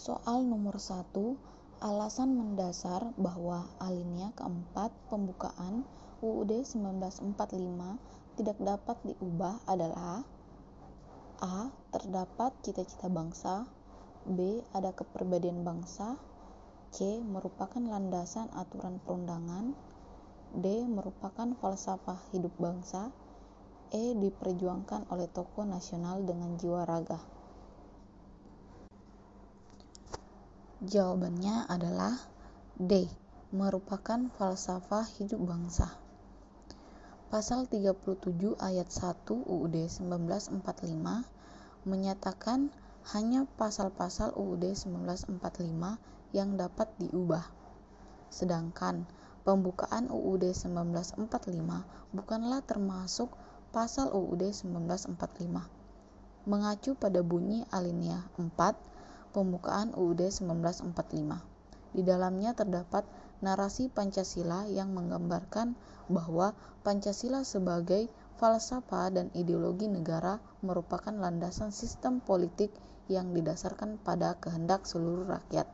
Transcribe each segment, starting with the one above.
Soal nomor 1, alasan mendasar bahwa alinea keempat pembukaan UUD 1945 tidak dapat diubah adalah A. Terdapat cita-cita bangsa B. Ada kepribadian bangsa C. Merupakan landasan aturan perundangan D. Merupakan falsafah hidup bangsa E. Diperjuangkan oleh tokoh nasional dengan jiwa raga Jawabannya adalah D. Merupakan falsafah hidup bangsa Pasal 37 ayat 1 UUD 1945 menyatakan hanya pasal-pasal UUD 1945 yang dapat diubah. Sedangkan pembukaan UUD 1945 bukanlah termasuk pasal UUD 1945. Mengacu pada bunyi alinea 4 pembukaan UUD 1945. Di dalamnya terdapat narasi Pancasila yang menggambarkan bahwa Pancasila sebagai falsafah dan ideologi negara merupakan landasan sistem politik yang didasarkan pada kehendak seluruh rakyat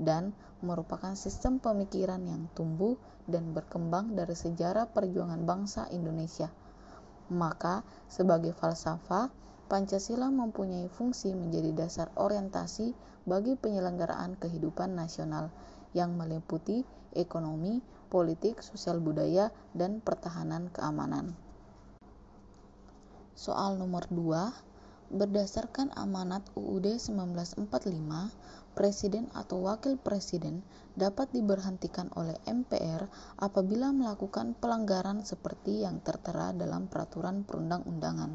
dan merupakan sistem pemikiran yang tumbuh dan berkembang dari sejarah perjuangan bangsa Indonesia. Maka, sebagai falsafah, Pancasila mempunyai fungsi menjadi dasar orientasi bagi penyelenggaraan kehidupan nasional yang meliputi ekonomi, politik, sosial budaya, dan pertahanan keamanan. Soal nomor 2, berdasarkan amanat UUD 1945, presiden atau wakil presiden dapat diberhentikan oleh MPR apabila melakukan pelanggaran seperti yang tertera dalam peraturan perundang-undangan.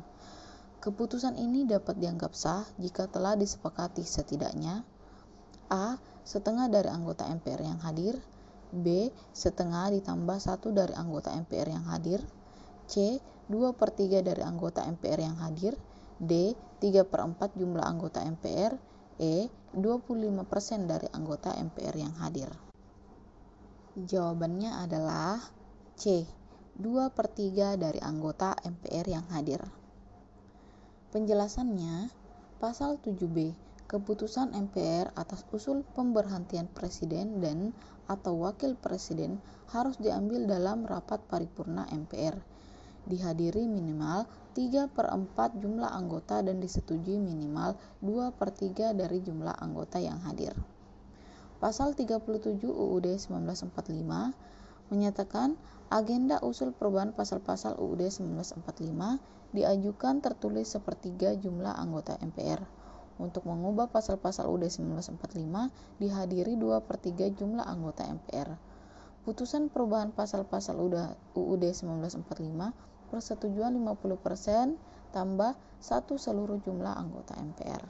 Keputusan ini dapat dianggap sah jika telah disepakati setidaknya A setengah dari anggota MPR yang hadir, B. setengah ditambah satu dari anggota MPR yang hadir, C. 2 per 3 dari anggota MPR yang hadir, D. 3 per 4 jumlah anggota MPR, E. 25% dari anggota MPR yang hadir. Jawabannya adalah C. 2 per 3 dari anggota MPR yang hadir. Penjelasannya, pasal 7B keputusan MPR atas usul pemberhentian presiden dan atau wakil presiden harus diambil dalam rapat paripurna MPR. Dihadiri minimal 3 per 4 jumlah anggota dan disetujui minimal 2 per 3 dari jumlah anggota yang hadir. Pasal 37 UUD 1945 menyatakan agenda usul perubahan pasal-pasal UUD 1945 diajukan tertulis sepertiga jumlah anggota MPR untuk mengubah pasal-pasal UUD 1945 dihadiri 2 per 3 jumlah anggota MPR. Putusan perubahan pasal-pasal UUD 1945 persetujuan 50% tambah satu seluruh jumlah anggota MPR.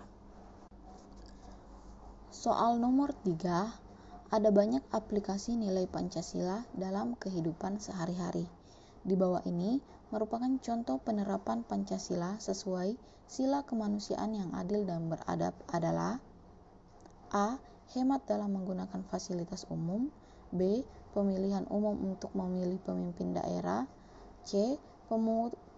Soal nomor 3, ada banyak aplikasi nilai Pancasila dalam kehidupan sehari-hari. Di bawah ini merupakan contoh penerapan Pancasila sesuai sila kemanusiaan yang adil dan beradab adalah A. Hemat dalam menggunakan fasilitas umum B. Pemilihan umum untuk memilih pemimpin daerah C.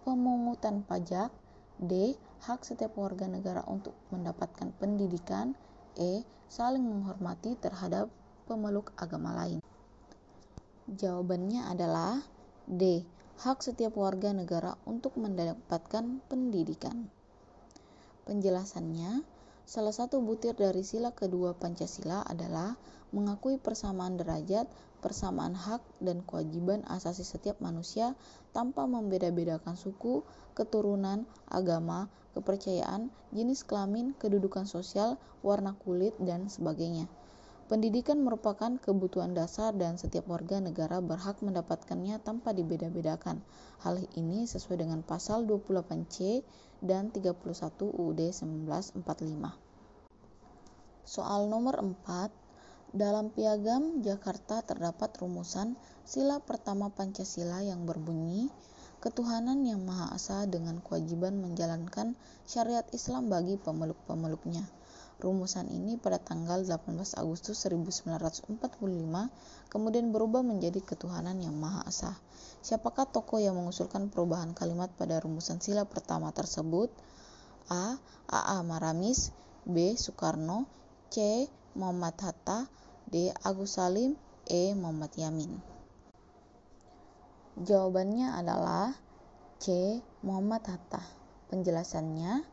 Pemungutan pajak D. Hak setiap warga negara untuk mendapatkan pendidikan E. Saling menghormati terhadap pemeluk agama lain Jawabannya adalah D hak setiap warga negara untuk mendapatkan pendidikan. Penjelasannya, salah satu butir dari sila kedua Pancasila adalah mengakui persamaan derajat, persamaan hak, dan kewajiban asasi setiap manusia tanpa membeda-bedakan suku, keturunan, agama, kepercayaan, jenis kelamin, kedudukan sosial, warna kulit, dan sebagainya. Pendidikan merupakan kebutuhan dasar dan setiap warga negara berhak mendapatkannya tanpa dibeda-bedakan. Hal ini sesuai dengan pasal 28C dan 31 UUD 1945. Soal nomor 4. Dalam piagam Jakarta terdapat rumusan sila pertama Pancasila yang berbunyi ketuhanan yang Maha Esa dengan kewajiban menjalankan syariat Islam bagi pemeluk-pemeluknya. Rumusan ini pada tanggal 18 Agustus 1945 kemudian berubah menjadi ketuhanan yang Maha Esa. Siapakah tokoh yang mengusulkan perubahan kalimat pada rumusan sila pertama tersebut? A. A. A. Maramis B. Soekarno C. Muhammad Hatta D. Agus Salim E. Muhammad Yamin Jawabannya adalah C. Muhammad Hatta. Penjelasannya,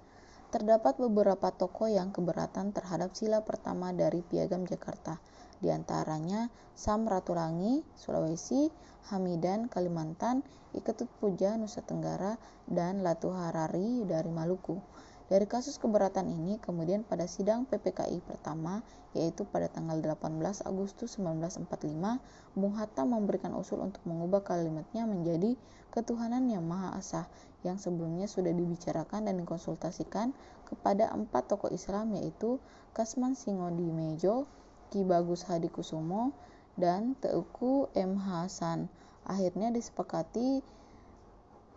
terdapat beberapa tokoh yang keberatan terhadap sila pertama dari Piagam Jakarta, di antaranya Sam Ratulangi, Sulawesi, Hamidan, Kalimantan, Iketut Puja, Nusa Tenggara, dan Latu Harari dari Maluku. Dari kasus keberatan ini, kemudian pada sidang PPKI pertama, yaitu pada tanggal 18 Agustus 1945, Bung Hatta memberikan usul untuk mengubah kalimatnya menjadi ketuhanan yang Maha Esa, yang sebelumnya sudah dibicarakan dan dikonsultasikan kepada empat tokoh Islam yaitu Kasman Singodimejo, Ki Bagus Hadi Kusumo, dan Teuku M. Hasan. Akhirnya disepakati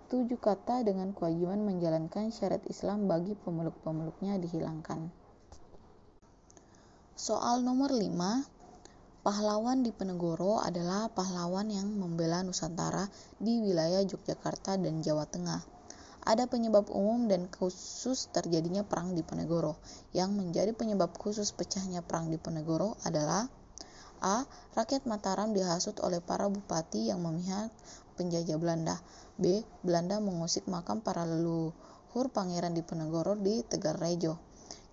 tujuh kata dengan kewajiban menjalankan syariat Islam bagi pemeluk-pemeluknya dihilangkan. Soal nomor 5. Pahlawan di Penegoro adalah pahlawan yang membela Nusantara di wilayah Yogyakarta dan Jawa Tengah. Ada penyebab umum dan khusus terjadinya perang di Penegoro. Yang menjadi penyebab khusus pecahnya perang di Penegoro adalah A. Rakyat Mataram dihasut oleh para bupati yang memihak penjajah Belanda. B. Belanda mengusik makam para leluhur pangeran Diponegoro di Tegalrejo.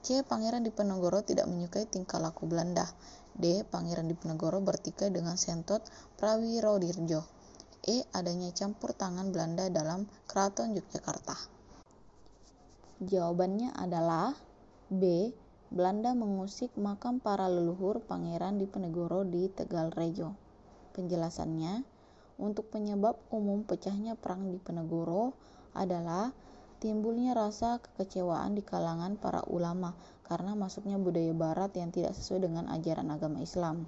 C. Pangeran Diponegoro tidak menyukai tingkah laku Belanda. D. Pangeran Diponegoro bertikai dengan Sentot Prawirodirjo. E. Adanya campur tangan Belanda dalam Keraton Yogyakarta. Jawabannya adalah B. Belanda mengusik makam para leluhur Pangeran Diponegoro di Tegalrejo. Penjelasannya, untuk penyebab umum pecahnya perang di Penegoro adalah timbulnya rasa kekecewaan di kalangan para ulama karena masuknya budaya barat yang tidak sesuai dengan ajaran agama Islam.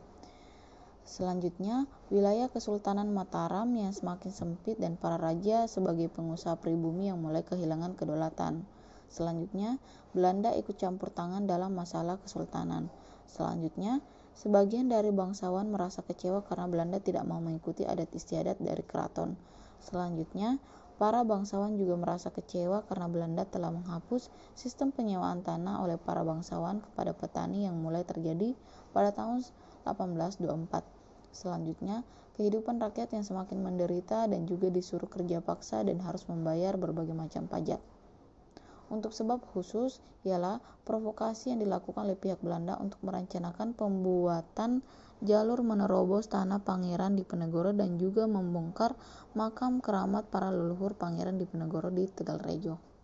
Selanjutnya, wilayah Kesultanan Mataram yang semakin sempit dan para raja sebagai pengusaha pribumi yang mulai kehilangan kedaulatan. Selanjutnya, Belanda ikut campur tangan dalam masalah kesultanan. Selanjutnya, Sebagian dari bangsawan merasa kecewa karena Belanda tidak mau mengikuti adat istiadat dari keraton. Selanjutnya, para bangsawan juga merasa kecewa karena Belanda telah menghapus sistem penyewaan tanah oleh para bangsawan kepada petani yang mulai terjadi pada tahun 1824. Selanjutnya, kehidupan rakyat yang semakin menderita dan juga disuruh kerja paksa dan harus membayar berbagai macam pajak. Untuk sebab khusus ialah provokasi yang dilakukan oleh pihak Belanda untuk merencanakan pembuatan jalur menerobos tanah pangeran di Penegoro dan juga membongkar makam keramat para leluhur pangeran di Penegoro di Tegalrejo.